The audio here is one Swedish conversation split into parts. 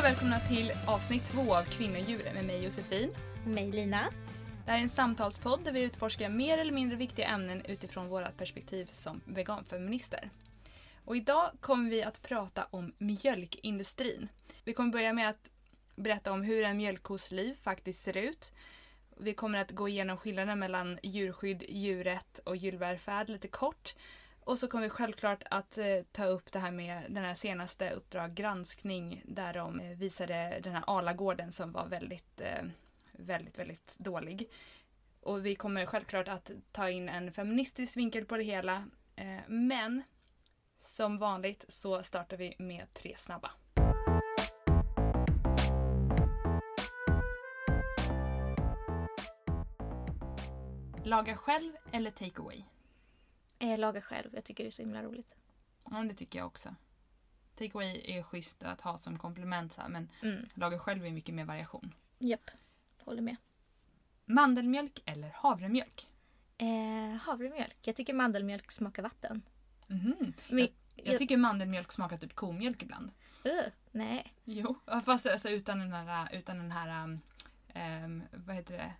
Och välkomna till avsnitt två av Kvinnodjur med mig Josefin. Mig Lina. Det här är en samtalspodd där vi utforskar mer eller mindre viktiga ämnen utifrån vårt perspektiv som veganfeminister. Och idag kommer vi att prata om mjölkindustrin. Vi kommer börja med att berätta om hur en mjölkkos liv faktiskt ser ut. Vi kommer att gå igenom skillnaden mellan djurskydd, djurrätt och djurvälfärd lite kort. Och så kommer vi självklart att eh, ta upp det här med den här senaste Uppdrag granskning där de eh, visade den här Alagården som var väldigt, eh, väldigt, väldigt dålig. Och vi kommer självklart att ta in en feministisk vinkel på det hela. Eh, men som vanligt så startar vi med tre snabba. Laga själv eller take away? Eh, laga själv. Jag tycker det är så himla roligt. Ja, det tycker jag också. Take away är schysst att ha som komplement så här, men Mm. laga själv är mycket mer variation. Japp. Håller med. Mandelmjölk eller havremjölk? Eh, havremjölk. Jag tycker mandelmjölk smakar vatten. Mhm. Men, Jag tycker mandelmjölk smakar typ komjölk ibland. Uh, nej. Jo, fast alltså utan den här, utan den här um, um, vad heter det?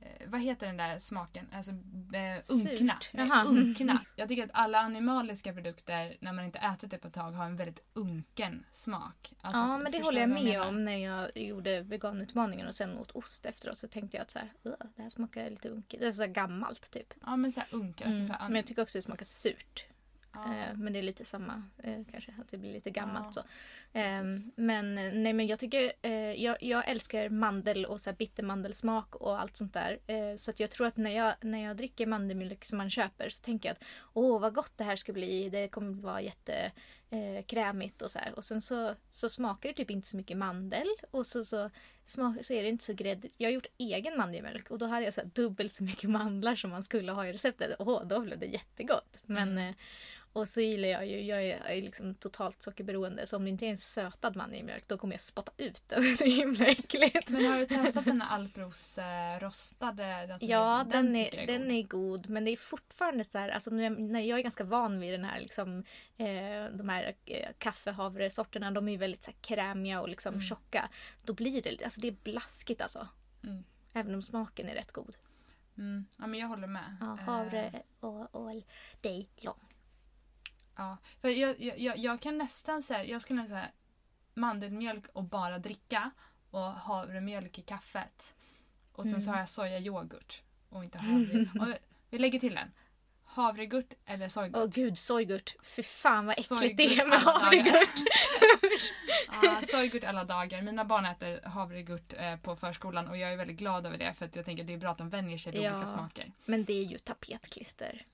Eh, vad heter den där smaken? Alltså eh, unkna. Nej, unkna. Jag tycker att alla animaliska produkter, när man inte ätit det på ett tag, har en väldigt unken smak. Alltså, ja, men det håller jag med menar? om när jag gjorde veganutmaningen och sen åt ost efteråt. Så tänkte jag att så här, det här smakar lite unket. Det är så gammalt typ. Ja, men så här unk. Alltså, Mm. så här, Men jag tycker också att det smakar surt. Eh, men det är lite samma eh, kanske, att det blir lite gammalt så. Ehm, men nej men jag tycker, eh, jag, jag älskar mandel och så här bittermandelsmak och allt sånt där. Eh, så att jag tror att när jag, när jag dricker mandelmjölk som man köper så tänker jag att åh vad gott det här ska bli, det kommer vara jätte eh, krämigt och så här. Och sen så, så smakar det typ inte så mycket mandel och så, så, smak, så är det inte så gräddigt. Jag har gjort egen mandelmjölk och då hade jag så dubbelt så mycket mandlar som man skulle ha i receptet. Åh, då blev det jättegott. Men Mm. Och så gillar jag ju, jag är, jag är liksom totalt sockerberoende så om det inte är en sötad mandelmjölk då kommer jag spotta ut den. Det är så himla äckligt. Men har du testat den här Alpros eh, rostade? Alltså, Ja, den, tycker är, jag den är god men det är fortfarande så här, alltså nu är, när jag är ganska van vid den här liksom, eh, de här eh, kaffehavresorterna, de är ju väldigt så här, krämiga och liksom Mm. tjocka. Då blir det, alltså det är blaskigt alltså. Mm. Även om smaken är rätt god. Mm. Ja, men jag håller med. Ja, Eh, havre och, och dig lång. Ja, för jag, jag, jag, kan nästan säga, jag skulle nästan säga mandelmjölk och bara dricka och havremjölk i kaffet. Och sen så Mm. har jag sojayoghurt och inte havre. och vi lägger till en. Havregurt eller sojgurt? Åh gud, sojgurt. Fy fan vad äckligt det är med havregurt. Ja, sojgurt alla dagar. Mina barn äter havregurt eh, på förskolan och jag är väldigt glad över det för att jag tänker att det är bra att de vänjer sig vid Ja. olika smaker. Men det är ju tapetklister.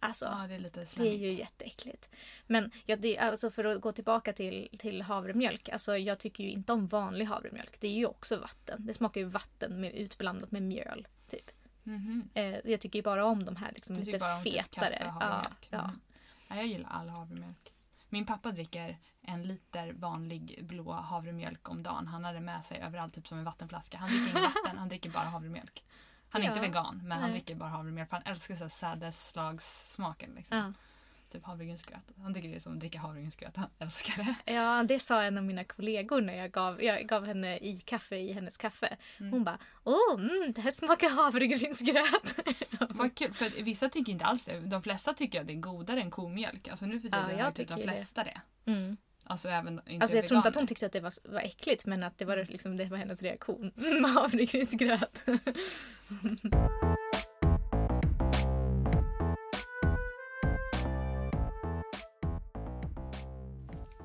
Alltså, Ja, det är det är ju jätteäckligt. Men ja, det, alltså för att gå tillbaka till, till havremjölk. Alltså jag tycker ju inte om vanlig havremjölk. Det är ju också vatten. Det smakar ju vatten med, utblandat med mjöl. Typ. Mhm. Eh, jag tycker ju bara om de här liksom, lite bara om typ fetare. kaffe och ja, ja. Mhm. ja, jag gillar all havremjölk. Min pappa dricker en liter vanlig blå havremjölk om dagen. Han har det med sig överallt, typ som en vattenflaska. Han dricker inget vatten, han dricker bara havremjölk. Han är Ja. inte vegan, men han Nej. dricker bara havremjölk för han älskar så här sädesslagssmaken. Liksom. Ja. Typ havregrynsgröt. Han tycker det är som att dricka havregrynsgröt. Han älskar det. ja, det sa en av mina kollegor när jag gav, jag gav henne i kaffe i hennes kaffe. Mm. Hon bara åh, mm, det här smakar havregrynsgröt. Vad kul, för vissa tycker inte alls det. De flesta tycker att det är godare än komjölk. Alltså nu för tiden Ja, jag typ de tycker det. flesta det. Mm. Alltså även inte Alltså jag tror inte att hon tyckte att det var, var äckligt men att det var, liksom, det var hennes reaktion. Mm, havregrynsgröt.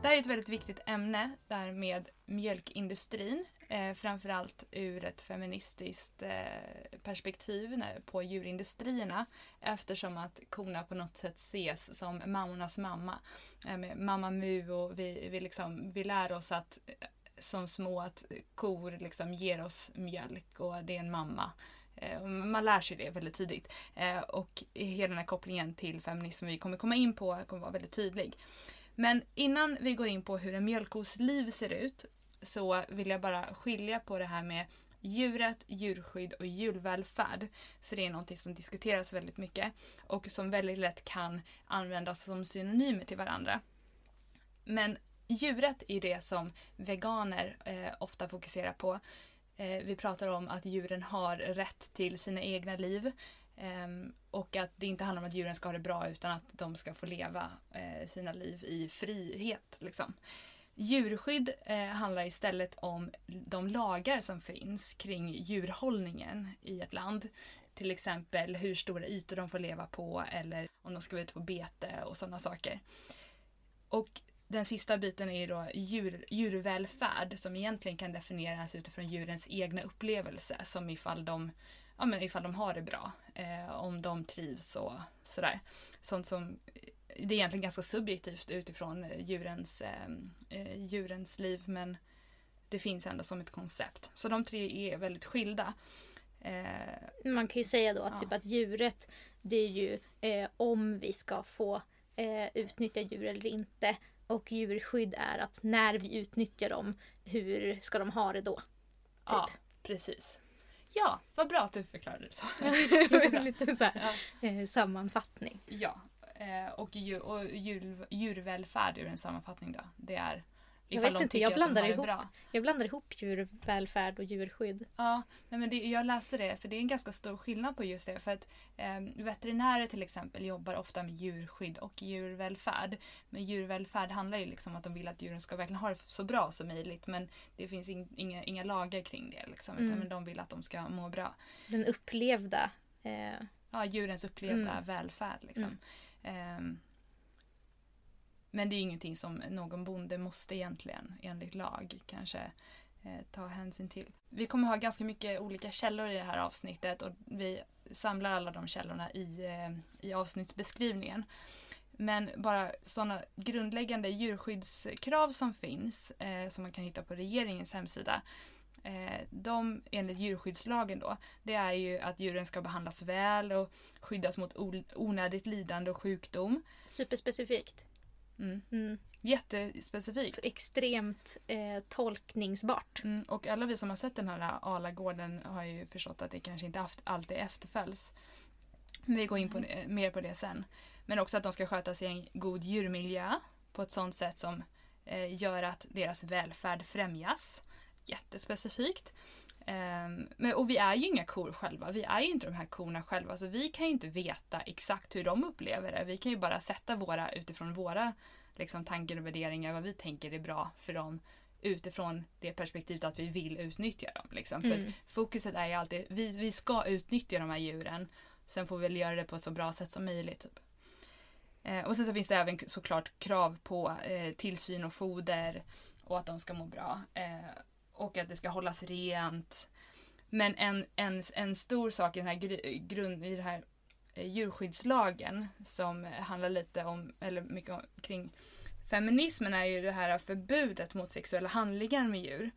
Det här är ett väldigt viktigt ämne där med mjölkindustrin. Eh, framförallt ur ett feministiskt eh, perspektiv när, på djurindustrierna. Eftersom att korna på något sätt ses som mammornas mamma. Eh, med mamma Mu och vi, vi, liksom, vi lär oss att eh, som små att kor liksom ger oss mjölk och det är en mamma. Eh, man lär sig det väldigt tidigt. Eh, och hela den här kopplingen till feminism vi kommer komma in på kommer vara väldigt tydlig. Men innan vi går in på hur en mjölkkos liv ser ut så vill jag bara skilja på det här med djuret, djurskydd och djurvälfärd. För det är någonting som diskuteras väldigt mycket och som väldigt lätt kan användas som synonymer till varandra. Men djuret är det som veganer eh, ofta fokuserar på. Eh, vi pratar om att djuren har rätt till sina egna liv. eh, och att det inte handlar om att djuren ska ha det bra utan att de ska få leva eh, sina liv i frihet. Liksom. Djurskydd eh, handlar istället om de lagar som finns kring djurhållningen i ett land. Till exempel hur stora ytor de får leva på eller om de ska vara ute på bete och sådana saker. Och den sista biten är då djur, djurvälfärd som egentligen kan definieras utifrån djurens egna upplevelse som ifall de, ja, men ifall de har det bra, eh, om de trivs och sådär. Sånt som det är egentligen ganska subjektivt utifrån djurens, eh, eh, djurens liv men det finns ändå som ett koncept. Så de tre är väldigt skilda. Eh, Man kan ju säga då att, ja. typ att djuret det är ju eh, om vi ska få eh, utnyttja djur eller inte. Och djurskydd är att när vi utnyttjar dem, hur ska de ha det då? Typ. Ja, precis. Ja, vad bra att du förklarade det så. Lite så här, ja. eh, sammanfattning. Ja, eh, och, djur, och djur, djurvälfärd är en sammanfattning då. Det är jag vet inte, jag blandar, ihop, jag blandar ihop djurvälfärd och djurskydd. Ja, men det, jag läste det för det är en ganska stor skillnad på just det. För att eh, veterinärer till exempel jobbar ofta med djurskydd och djurvälfärd. Men djurvälfärd handlar ju liksom om att de vill att djuren ska verkligen ha det så bra som möjligt. Men det finns in, inga, inga lagar kring det. Liksom, mm. utan de vill att de ska må bra. Den upplevda. Eh... Ja, djurens upplevda mm. välfärd. Liksom. Mm. Ehm, men det är ingenting som någon bonde måste egentligen enligt lag kanske eh, ta hänsyn till. Vi kommer ha ganska mycket olika källor i det här avsnittet och vi samlar alla de källorna i, eh, i avsnittsbeskrivningen. Men bara sådana grundläggande djurskyddskrav som finns, eh, som man kan hitta på regeringens hemsida, eh, de enligt djurskyddslagen då, det är ju att djuren ska behandlas väl och skyddas mot onödigt lidande och sjukdom. Superspecifikt. Mm. Mm. Jättespecifikt. Så extremt eh, tolkningsbart. Mm. Och alla vi som har sett den här Alagården har ju förstått att det kanske inte alltid efterföljs. Vi går in på, mm. mer på det sen. Men också att de ska sköta sig i en god djurmiljö på ett sånt sätt som eh, gör att deras välfärd främjas. Jättespecifikt. Um, men, och vi är ju inga kor själva. Vi är ju inte de här korna själva. Så vi kan ju inte veta exakt hur de upplever det. Vi kan ju bara sätta våra utifrån våra liksom, tankar och värderingar. Vad vi tänker är bra för dem. Utifrån det perspektivet att vi vill utnyttja dem. Liksom. För mm. fokuset är ju alltid vi, vi ska utnyttja de här djuren. Sen får vi väl göra det på ett så bra sätt som möjligt. Typ. Eh, och sen så finns det även såklart krav på eh, tillsyn och foder. Och att de ska må bra. Eh, och att det ska hållas rent. Men en, en, en stor sak i den här, grund, i den här eh, djurskyddslagen som handlar lite om, eller mycket om, kring feminismen är ju det här förbudet mot sexuella handlingar med djur.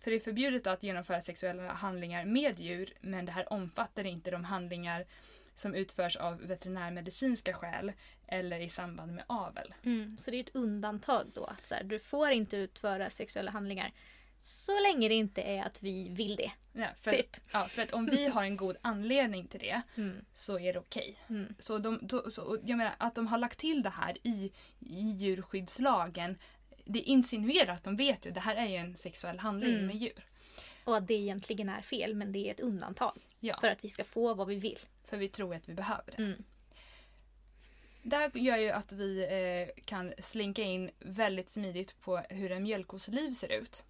För det är förbjudet att genomföra sexuella handlingar med djur men det här omfattar inte de handlingar som utförs av veterinärmedicinska skäl eller i samband med avel. Mm, så det är ett undantag då att så här, du får inte utföra sexuella handlingar så länge det inte är att vi vill det. Ja, för, typ. ja, för att om vi har en god anledning till det mm. så är det okej. Okay. Mm. Så, de, då, så jag menar att de har lagt till det här i, i djurskyddslagen. Det insinuerar att de vet ju att det här är ju en sexuell handling mm. med djur. Och att det egentligen är fel men det är ett undantag. Ja. För att vi ska få vad vi vill. För vi tror att vi behöver det. Mm. Det här gör ju att vi eh, kan slinka in väldigt smidigt på hur en mjölkkos liv ser ut.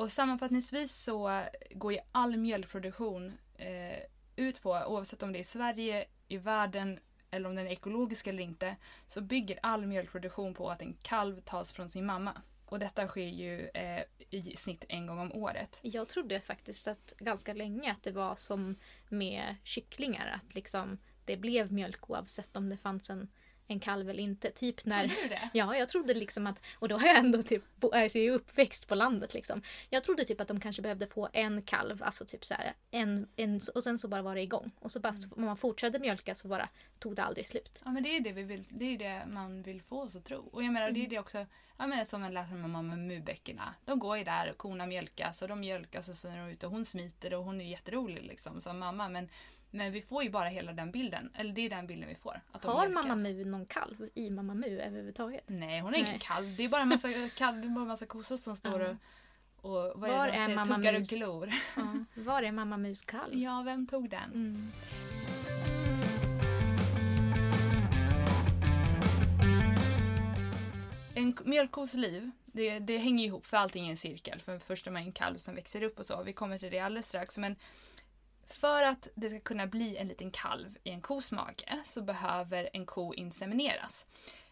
Och sammanfattningsvis så går ju all mjölkproduktion eh, ut på, oavsett om det är i Sverige, i världen eller om den är ekologisk eller inte, så bygger all mjölkproduktion på att en kalv tas från sin mamma. Och detta sker ju eh, i snitt en gång om året. Jag trodde faktiskt att ganska länge att det var som med kycklingar, att liksom det blev mjölk oavsett om det fanns en en kalv eller inte. Typ när... Trodde du det? Ja, jag trodde liksom att... Och då har jag ändå typ... Alltså jag är uppväxt på landet liksom. Jag trodde typ att de kanske behövde få en kalv, alltså typ så här, en, en, och sen så bara var det igång. Och så bara, mm. om man fortsatte mjölka så bara tog det aldrig slut. Ja men det är det vi vill, det är det man vill få oss att tro. Och jag menar mm. det är det också, ja men som man läser om med mubäckorna. De går ju där och korna mjölkas och de mjölkas och så är de ute och hon smiter och hon är jätterolig liksom som mamma men Men vi får ju bara hela den bilden. Eller det är den bilden vi får. Har. Mamma Mu någon kalv i Mamma Mu överhuvudtaget? Nej, hon är ingen Nej. kalv. Det är bara en massa, kalv, det är bara massa kossor som står och, och vad Var är det är säger? Mamma Tuggar och Mus? glor. Ja. Var är Mamma Mus kalv? Ja, vem tog den? Mm. En mjölkkos liv, det, det hänger ihop för allting är en cirkel. För först är man en kalv som växer upp och så. Vi kommer till det alldeles strax. Men för att det ska kunna bli en liten kalv i en kos mage så behöver en ko insemineras.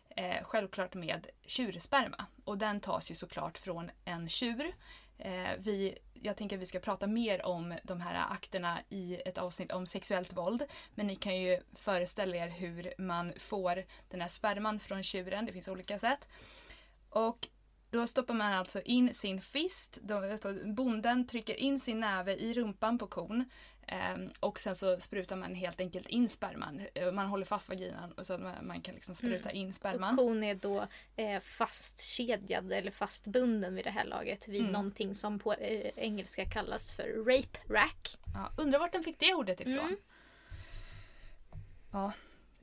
Eh, självklart med tjursperma. Och den tas ju såklart från en tjur. Eh, vi, jag tänker att vi ska prata mer om de här akterna i ett avsnitt om sexuellt våld. Men ni kan ju föreställa er hur man får den här sperman från tjuren. Det finns olika sätt. Och då stoppar man alltså in sin fist. Då, alltså bonden trycker in sin näve i rumpan på kon ehm, och sen så sprutar man helt enkelt in sperman. Eh, Man håller fast vaginan och så man, kan liksom spruta in Och sperman. kon är då eh, fastkedjad eller fastbunden vid det här laget vid Mm. någonting som på eh, engelska kallas för rape rack. Ja, undrar vart den fick det ordet ifrån. Mm. Ja,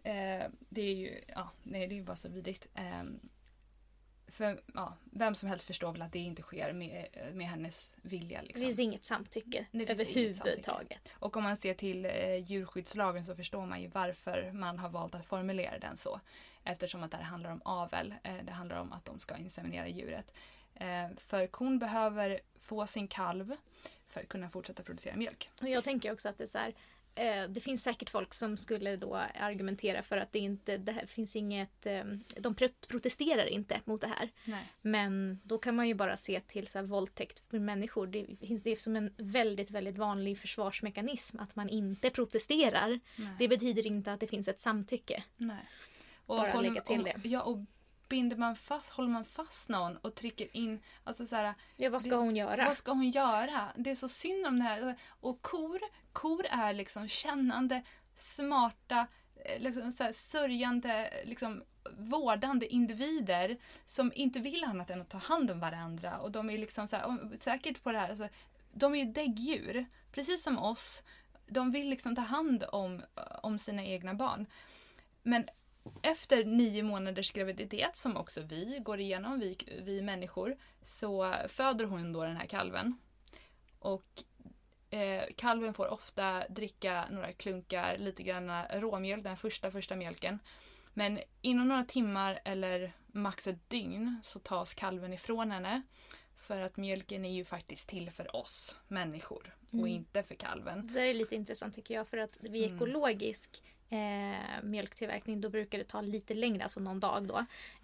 eh, det är ju ja, nej, det är bara så vidrigt. För ja, vem som helst förstår väl att det inte sker med, med hennes vilja. Det Liksom. finns inget samtycke Det finns inget överhuvudtaget. Och om man ser till eh, djurskyddslagen så förstår man ju varför man har valt att formulera den så. Eftersom att det här handlar om avel. Eh, det handlar om att de ska inseminera djuret. Eh, för kon behöver få sin kalv för att kunna fortsätta producera mjölk. Och jag tänker också att det är så här, det finns säkert folk som skulle då argumentera för att det inte det här finns inget, eh, de pro- protesterar inte mot det här. Nej. Men då kan man ju bara se till så här, våldtäkt för människor. Det finns det är som en väldigt, väldigt vanlig försvarsmekanism att man inte protesterar. Nej. Det betyder inte att det finns ett samtycke. Nej. Och Bara lägga till och, det. Ja, och binder man fast, håller man fast någon och trycker in, alltså så här, Ja, vad ska Det- hon göra? vad ska hon göra? Det är så synd om det här. Och kor, kor är liksom kännande, smarta, eh, liksom så här sörjande, liksom vårdande individer som inte vill annat än att ta hand om varandra. Och de är liksom så här, säkert på det här, alltså, de är ju däggdjur, precis som oss. De vill liksom ta hand om, om sina egna barn. Men efter nio månaders graviditet, som också vi går igenom, vi, vi människor, så föder hon då den här kalven. Och eh, kalven får ofta dricka några klunkar, lite grann råmjölk, den första, första mjölken. Men inom några timmar eller max ett dygn så tas kalven ifrån henne. För att mjölken är ju faktiskt till för oss människor och Mm. inte för kalven. Det är lite intressant tycker jag för att vid Mm. ekologisk eh, mjölktillverkning då brukar det ta lite längre, alltså någon dag då.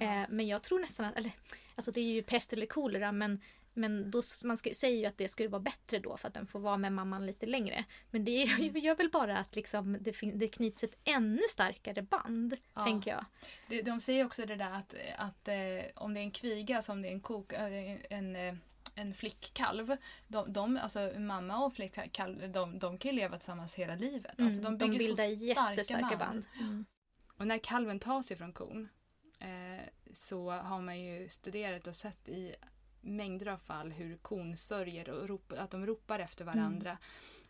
Eh, men jag tror nästan att, eller alltså det är ju pest eller kolera men men då, man ska, säger ju att det skulle vara bättre då för att den får vara med mamman lite längre. Men det är- Mm. gör väl bara att liksom, det, det knyts ett ännu starkare band, Ja. tänker jag. De, de säger också det där att, att eh, om det är en kviga, som det är en, kok, eh, en, eh, en flickkalv, de, de, alltså mamma och flickkalv, de, de kan ju leva tillsammans hela livet. Alltså, Mm, de bygger bildar så starka jättestarka band. Mm. Och när kalven tas ifrån kon eh, så har man ju studerat och sett i mängder av fall hur kon sörjer och rop, att de ropar efter varandra.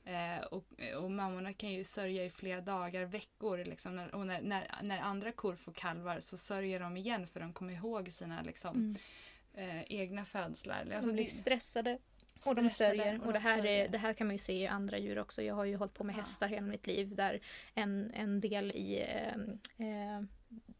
Eh, och, och mammorna kan ju sörja i flera dagar, veckor. Liksom, och när, när, när andra kor får kalvar så sörjer de igen för de kommer ihåg sina liksom, Mm. Eh, egna födslar. De Alltså, blir det- stressade och de sörjer. Och, de det, här är, det här kan man ju se i andra djur också. Jag har ju hållit på med Ja. hästar hela mitt liv där en, en del i eh, eh,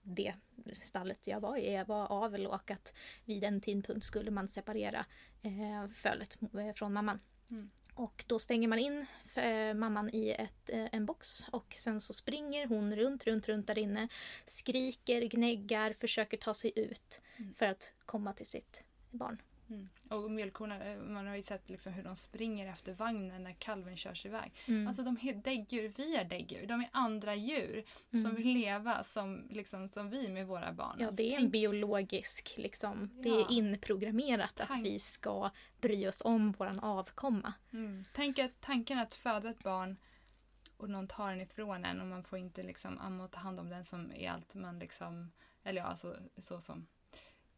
det stallet jag var i var avel och att vid en tidpunkt skulle man separera eh, fölet eh, från mamman. Mm. Och då stänger man in eh, mamman i ett, eh, en box och sen så springer hon runt, runt, runt där inne. Skriker, gnäggar, försöker ta sig ut Mm. för att komma till sitt barn. Mm. Och mjölkkorna, eh, man har ju sett liksom hur de springer efter vagnen när kalven körs iväg. Mm. Alltså de är däggdjur, vi är däggdjur. De är andra djur som Mm. vill leva som, liksom, som vi med våra barn. Ja, Alltså, det är en biologisk, liksom. Det Ja. är inprogrammerat att Tank- vi ska bry oss om våran avkomma. mm. Tänk att tanken att föda ett barn och någon tar den ifrån en och man får inte liksom amma och ta hand om den som är allt man liksom, eller ja, alltså så som.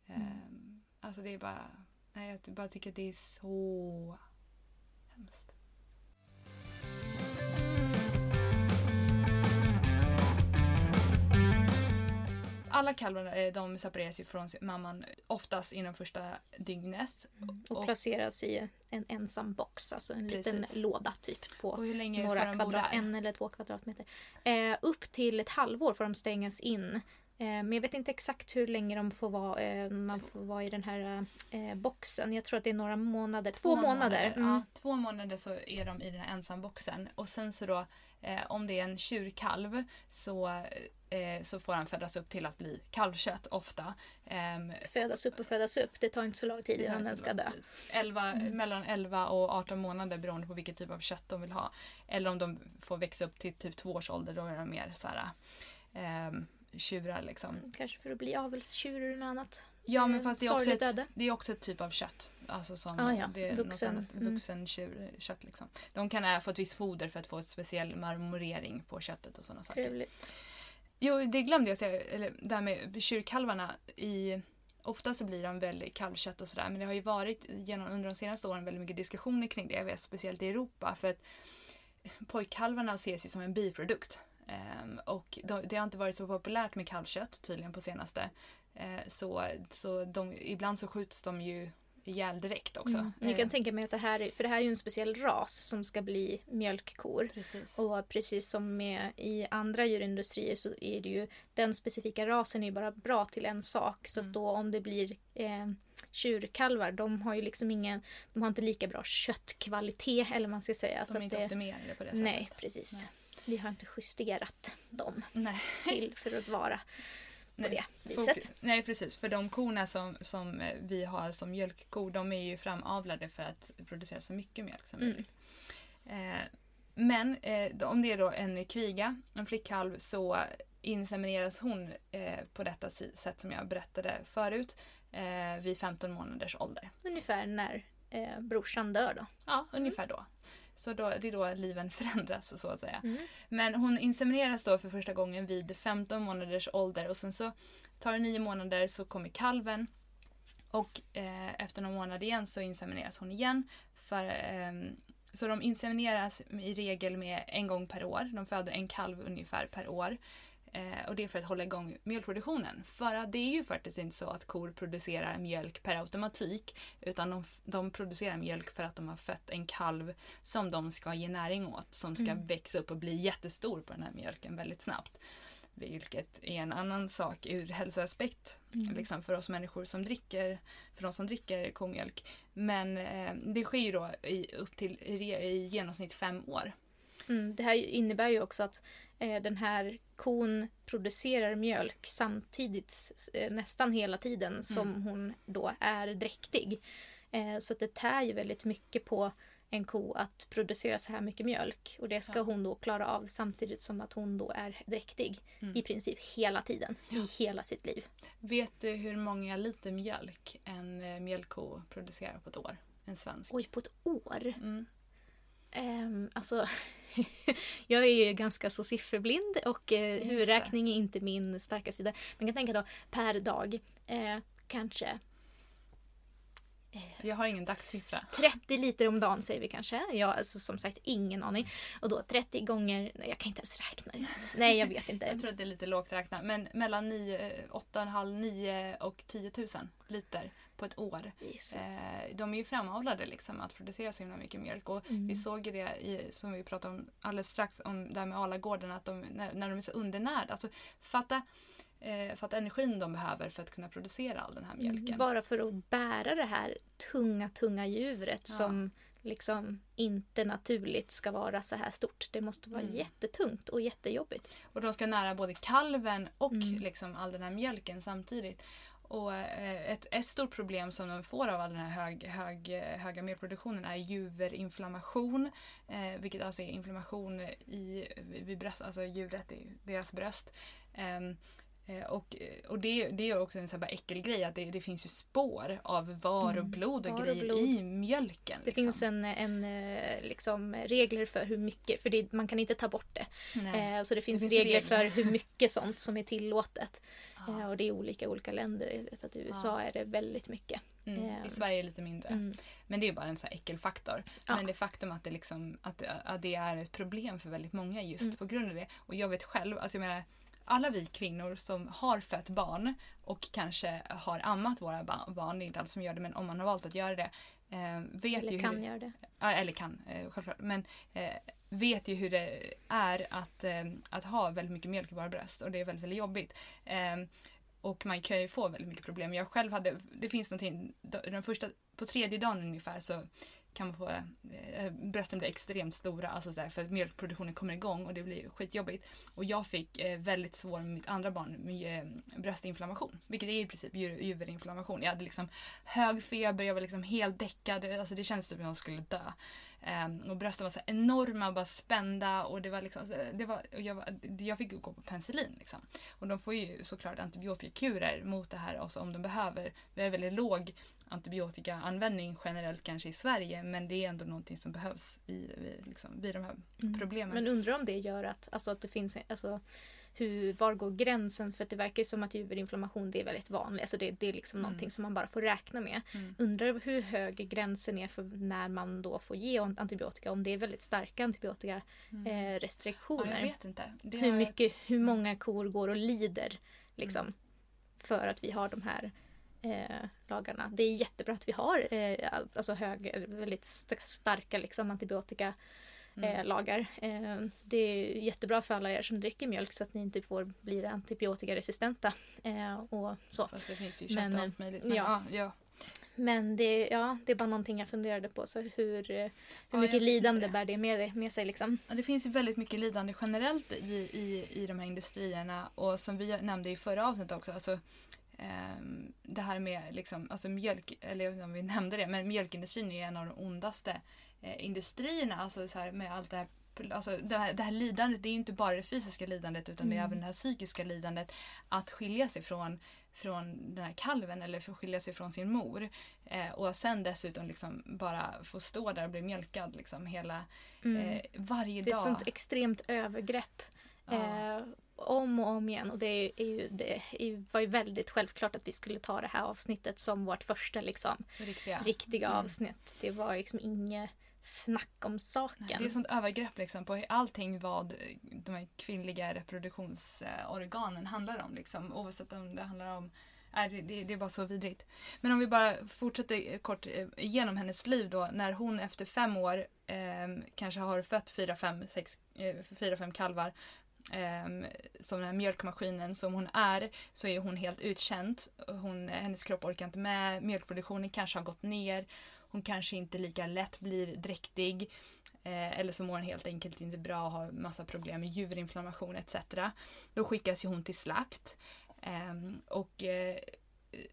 Ehm, alltså det är bara, Nej, jag bara tycker att det är så hemskt. alla kalvar eh, de separeras ju från mamman oftast inom första dygnet. Mm. Och, placeras i en ensam box, alltså en precis. liten låda typ på några kvadrat, en eller två kvadratmeter. Eh, upp till ett halvår får de stängas in Eh, men jag vet inte exakt hur länge de får vara, eh, man får vara i den här eh, boxen. Jag tror att det är några månader. Två, månader. Mm. Ja, två månader så är de i den här ensamboxen. Och sen så då, om det är en tjurkalv så, så får han födas upp till att bli kalvkött ofta. Ehm, Födas upp och födas upp. Det tar inte så lång tid innan den ska dö. tid. 11, Mellan 11 och 18 månader beroende på vilket typ av kött de vill ha. Eller om de får växa upp till typ två års ålder, då är de mer så här, ehm, tjurar liksom. Kanske för att bli avelstjur eller något annat. Ja men Eh, fast det är, också ett, öde. det är också ett typ av kött. Alltså som Ah, ja. det är Vuxen. Något annat, Mm. vuxen tjurkött liksom. De kan även få ett visst foder för att få ett speciell marmorering på köttet och sådana saker. Trevligt. Jo, det glömde jag säga. Eller det här med tjurkalvarna. I, ofta så blir de väl kalvkött och sådär. Men det har ju varit genom, under de senaste åren väldigt mycket diskussioner kring det. Jag vet speciellt i Europa. För att pojkkalvarna ses ju som en biprodukt. Ehm, och de, det har inte varit så populärt med kalvkött tydligen på senaste. Eh, så så de, ibland så skjuts de ju ihjäl direkt också. Mm. Jag kan Eh, tänka mig att det här, är, för det här är ju en speciell ras som ska bli mjölkkor. Precis. Och precis som med i andra djurindustrier så är det ju den specifika rasen är ju bara bra till en sak. Så Mm. då om det blir eh, tjurkalvar, de har ju liksom ingen, de har inte lika bra köttkvalitet eller man ska säga. de så är att inte det, optimerade på det sättet. nej, precis. Nej. Vi har inte justerat dem Nej. till för att vara på Nej. det viset. Nej precis, för de korna som, som eh, vi har som mjölkkor de är ju framavlade för att producera så mycket mjölk som Mm. möjligt. Eh, men eh, om det är då en kviga, en flickkalv, så insemineras hon eh, på detta sätt som jag berättade förut eh, vid 15 månaders ålder. Ungefär när eh, brorsan dör då. Ja, ungefär då. Så då, det är då liven förändras så att säga. Mm. Men hon insemineras då för första gången vid 15 månaders ålder och sen så tar det nio månader så kommer kalven och eh, efter någon månad igen så insemineras hon igen. För, ehm, så de insemineras i regel med en gång per år. De föder en kalv ungefär per år. Eh, och det är för att hålla igång mjölkproduktionen. För att det är ju faktiskt inte så att kor producerar mjölk per automatik. Utan de, de producerar mjölk för att de har fött en kalv som de ska ge näring åt. Som ska Mm. växa upp och bli jättestor på den här mjölken väldigt snabbt. Vilket är en annan sak ur hälsoaspekt. Mm. Liksom för oss människor som dricker, för de som dricker komjölk. Men eh, det sker ju då i, upp till i, i genomsnitt fem år. Mm, det här innebär ju också att den här kon producerar mjölk samtidigt eh, nästan hela tiden som hon då är dräktig. Eh, så det tär ju väldigt mycket på en ko att producera så här mycket mjölk. Och det ska Ja. hon då klara av samtidigt som att hon då är dräktig Mm. i princip hela tiden. I hela sitt liv. Vet du hur många liter mjölk en eh, mjölkko producerar på ett år? En svensk. Oj, på ett år? Mm. Um, alltså, jag är ju ganska så sifferblind och eh, Just huvudräkning är inte min starka sida. Man kan tänka då per dag, eh, kanske Jag har ingen dagssiffra. 30 liter om dagen säger vi kanske. Jag har alltså, som sagt ingen aning. Och då 30 gånger, nej jag kan inte ens räkna ut. Nej jag vet inte. Jag tror att det är lite lågt räknat. Men mellan 8,5, 9 och 10 000 liter på ett år. Eh, de är ju framavlade liksom att producera så himla mycket mjölk. Och Mm. Vi såg det i, som vi pratade om alldeles strax om det här med Alagården att de, när, när de är så undernärda. Alltså, fatta, eh, fatta energin de behöver för att kunna producera all den här mjölken. Mm, Bara för att bära det här tunga, tunga djuret Ja. som liksom inte naturligt ska vara så här stort. Det måste vara Mm. jättetungt och jättejobbigt. Och de ska nära både kalven och Mm. liksom all den här mjölken samtidigt. Och eh, ett, ett stort problem som de får av all den här hög, hög, eh, höga mjölkproduktionen är juverinflammation. Eh, vilket alltså är inflammation i, vid bröst, alltså djuret i deras bröst. Eh, och och det, det är också en sån här äckelgrej att det, det finns ju spår av var och Mm. blod och och grejer blod. i mjölken. Det liksom. finns en, en eh, liksom, regler för hur mycket, för det, man kan inte ta bort det. Eh, så det finns, finns regler, regler. för hur mycket sånt som är tillåtet. Ja. Eh, och det är olika i olika länder. Jag vet att i USA är det väldigt mycket. Mm. I ehm. Sverige är det lite mindre. Mm. Men det är bara en sån här äckelfaktor. Ja. Men det faktum att det, liksom, att, att det är ett problem för väldigt många just Mm. på grund av det. Och jag vet själv, alltså jag menar alla vi kvinnor som har fött barn och kanske har ammat våra barn, det är inte alla som gör det men om man har valt att göra det. Eh, vet eller ju kan hur, göra det. Eller kan, eh, självklart. Men eh, vet ju hur det är att, att ha väldigt mycket mjölk i våra bröst och det är väldigt, väldigt jobbigt. Eh, och man kan ju få väldigt mycket problem. Jag själv hade, det finns någonting, den första, på tredje dagen ungefär så kan man få, eh, brösten blir extremt stora alltså där, för att mjölkproduktionen kommer igång och det blir skitjobbigt. Och jag fick eh, väldigt svår med mitt andra barn med eh, bröstinflammation. Vilket är i princip juverinflammation. Jag hade liksom hög feber, jag var liksom helt däckad. Alltså det kändes typ som att jag skulle dö. Ehm, och brösten var så enorma och bara spända och det var liksom, det var, jag, var, jag fick gå på penicillin. Liksom. Och de får ju såklart antibiotikakurer mot det här också om de behöver. Vi har väldigt låg antibiotikaanvändning generellt kanske i Sverige men det är ändå någonting som behövs i, liksom, vid de här mm. problemen. Men undrar om det gör att, alltså, att det finns, alltså, hur, var går gränsen? För det verkar som att juverinflammation det är väldigt vanligt. Alltså det, det är liksom mm. någonting som man bara får räkna med. Mm. Undrar hur hög gränsen är för när man då får ge antibiotika. Om det är väldigt starka antibiotikarestriktioner. Mm. Eh, ja, jag vet inte. Det hur, mycket, hur mm. många kor går och lider liksom, mm. för att vi har de här eh, lagarna. Det är jättebra att vi har eh, alltså hög, väldigt starka liksom, antibiotika mm. eh, lagar. Eh, det är jättebra för alla er som dricker mjölk så att ni inte får bli antibiotikaresistenta. Eh, och så. Fast det finns ju kött och allt möjligt. Men, ja. ja. Men det, ja, det är bara någonting jag funderade på. Så hur hur ja, mycket lidande bär det med, med sig? Liksom? Ja, det finns väldigt mycket lidande generellt i, i, i de här industrierna. Och som vi nämnde i förra avsnittet också. Alltså, det här med liksom, alltså mjölk, eller om vi nämnde det, men mjölkindustrin är en av de ondaste eh, industrierna. Alltså så här, med allt det här Alltså det, här, det här lidandet, det är inte bara det fysiska lidandet utan mm. det är mm. även det här psykiska lidandet. Att skilja sig från, från den här kalven eller få skilja sig från sin mor. Eh, och sen dessutom liksom bara få stå där och bli mjölkad liksom hela, mm. eh, varje dag. Det är ett sånt extremt övergrepp. Ja. Eh, om och om igen. Och det, är, är ju, det var ju väldigt självklart att vi skulle ta det här avsnittet som vårt första liksom, riktiga, riktiga mm. avsnitt. Det var liksom inget snack om saken. Nej, det är sånt övergrepp liksom på allting vad de här kvinnliga reproduktionsorganen handlar om. Liksom. Oavsett om det handlar om Nej, det, det, det var så vidrigt. Men om vi bara fortsätter kort eh, igenom hennes liv då. När hon efter fem år eh, kanske har fött fyra, fem, sex, eh, fyra, fem kalvar Um, som den här mjölkmaskinen som hon är så är hon helt utkänd. Hon, hennes kropp orkar inte med, mjölkproduktionen kanske har gått ner. Hon kanske inte lika lätt blir dräktig. Eh, eller så mår hon helt enkelt inte bra och har massa problem med juverinflammation etc. Då skickas ju hon till slakt. Eh, och eh,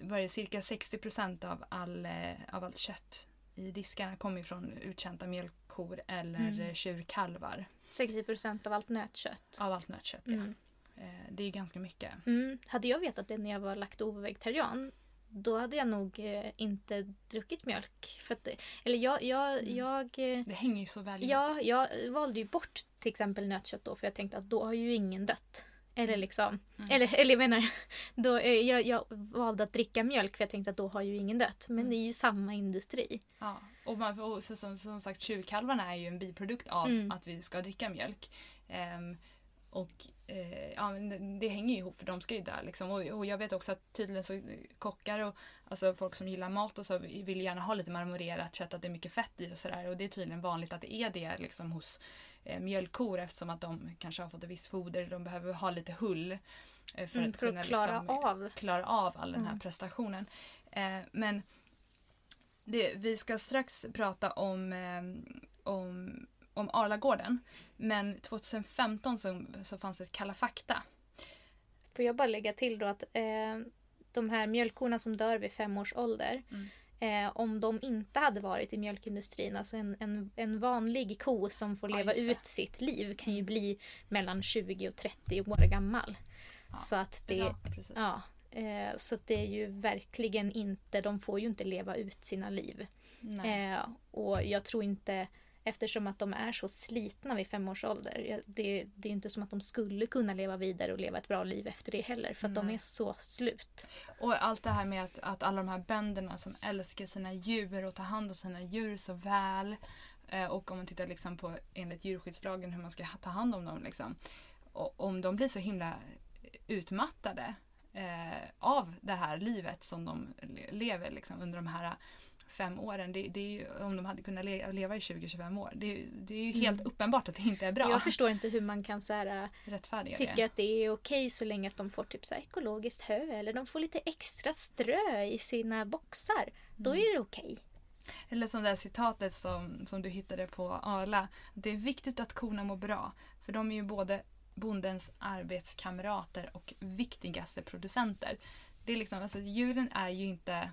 var cirka 60 av, all, eh, av allt kött i diskarna kommer från utkända mjölkkor eller mm. tjurkalvar. 60 procent av allt nötkött. Av allt nötkött, mm. ja. Eh, det är ganska mycket. Mm. Hade jag vetat det när jag var laktovegetarian då hade jag nog eh, inte druckit mjölk. För att, eller jag, jag, mm. jag... Eh, det hänger ju så väl Ja, jag valde ju bort till exempel nötkött då för jag tänkte att då har ju ingen dött. Eller mm. liksom, mm. eller, eller jag menar, då, jag, jag valde att dricka mjölk för jag tänkte att då har ju ingen dött. Men mm. det är ju samma industri. Ja, och, man, och så, som, som sagt tjurkalvarna är ju en biprodukt av mm. att vi ska dricka mjölk. Um, och eh, ja, det hänger ju ihop för de ska ju dö. Liksom. Och, och, jag vet också att tydligen så kockar och alltså folk som gillar mat och så vill gärna ha lite marmorerat kött, att det är mycket fett i och sådär. Och det är tydligen vanligt att det är det liksom, hos eh, mjölkkor eftersom att de kanske har fått ett visst foder. De behöver ha lite hull. Eh, för, mm, att, för kunna, att klara, liksom, av. klara av all den här mm. prestationen. Eh, men det, vi ska strax prata om, eh, om om Arlagården. Men 2015 så, så fanns det ett Kalla fakta. Får jag bara lägga till då att eh, de här mjölkkorna som dör vid fem års ålder. Mm. Eh, om de inte hade varit i mjölkindustrin, alltså en, en, en vanlig ko som får leva ja, ut sitt liv kan ju bli mellan 20 och 30 år gammal. Ja, så att det, ja eh, så det är ju verkligen inte, de får ju inte leva ut sina liv. Eh, och jag tror inte Eftersom att de är så slitna vid fem års ålder. Det, det, är inte som att de skulle kunna leva vidare och leva ett bra liv efter det heller. För att mm. de är så slut. Och allt det här med att, att alla de här bönderna som älskar sina djur och tar hand om sina djur så väl. Eh, och om man tittar liksom på enligt djurskyddslagen hur man ska ta hand om dem. Liksom. Och om de blir så himla utmattade eh, av det här livet som de le- lever liksom, under de här fem åren. Det, det är ju, om de hade kunnat le- leva i 20-25 år. Det, det är ju helt Mm. uppenbart att det inte är bra. Jag förstår inte hur man kan så här, Rättfärdiga tycka det. att det är okej så länge att de får typ så här ekologiskt hö eller de får lite extra strö i sina boxar. Då Mm. är det okej. Eller som det här citatet som, som du hittade på Arla. Det är viktigt att korna mår bra. För de är ju både bondens arbetskamrater och viktigaste producenter. Det är liksom, alltså, djuren är ju inte...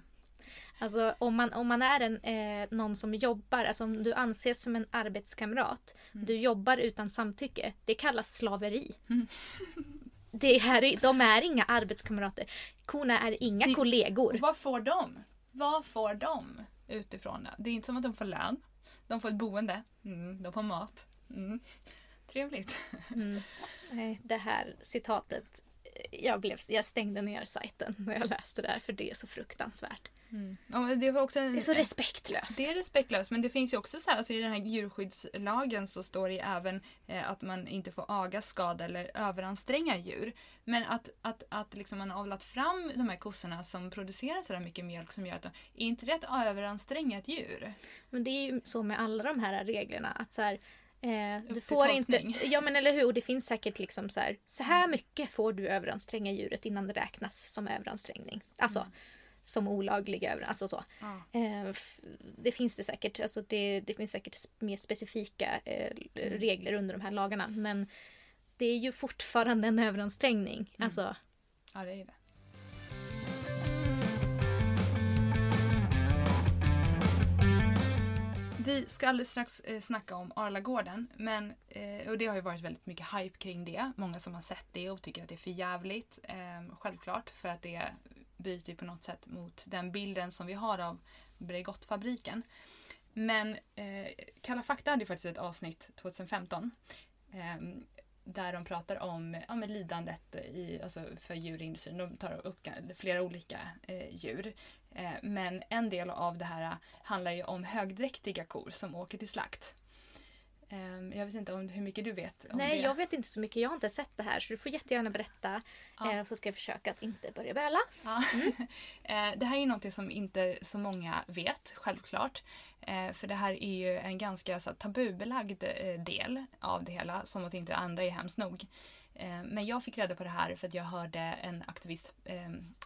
Alltså om man, om man är en, eh, någon som jobbar, alltså om du anses som en arbetskamrat, Mm. du jobbar utan samtycke, det kallas slaveri. Mm. Det här, är- de är inga arbetskamrater. Korna är inga Det- kollegor. Vad får de? Vad får de utifrån det? Det är inte som att de får lön. De får ett boende. Mm, de får mat. Mm. Trevligt. Mm. Nej, Det här citatet, jag, blev, jag stängde ner sajten när jag läste det här för det är så fruktansvärt. Men det, var också en, Det är så respektlöst. Det är respektlöst men det finns ju också så här, alltså i den här djurskyddslagen så står det ju även eh, att man inte får aga, skada eller överanstränga djur. Men att, att, att liksom man har avlat fram de här kossorna som producerar så där mycket mjölk som gör att de, är inte det att överanstränga ett djur? Men det är ju så med alla de här reglerna att så här, eh, du får inte... Ja men eller hur, och det finns säkert liksom så här, så här mycket får du överanstränga djuret innan det räknas som överansträngning. Alltså som olaglig över, alltså så. Ja. Eh, det finns det säkert, alltså det, det finns säkert mer specifika eh, Mm. regler under de här lagarna men det är ju fortfarande en överansträngning. Mm. Alltså, ja, det är det. Vi ska alldeles strax eh, snacka om Arlagården. Men, eh, och det har ju varit väldigt mycket hype kring det. Många som har sett det och tycker att det är för jävligt. Ehm, självklart, för att det byter ju på något sätt mot den bilden som vi har av Bregottfabriken. Men eh, Kalla fakta hade ju faktiskt ett avsnitt 2015. Där de pratar om ja, men lidandet i, alltså för djurindustrin. De tar upp flera olika eh, djur. Eh, men en del av det här eh, handlar ju om högdräktiga kor som åker till slakt. Eh, jag vet inte om hur mycket du vet om nej det. jag vet inte så mycket, jag har inte sett det här så du får jättegärna berätta. Ja. Eh, så ska jag försöka att inte börja böla. Ja. Eh, det här är något som inte så många vet, självklart. För det här är ju en ganska så, tabubelagd eh, del av det hela, som att inte andra är hemskt nog. Men jag fick reda på det här för att jag hörde en aktivist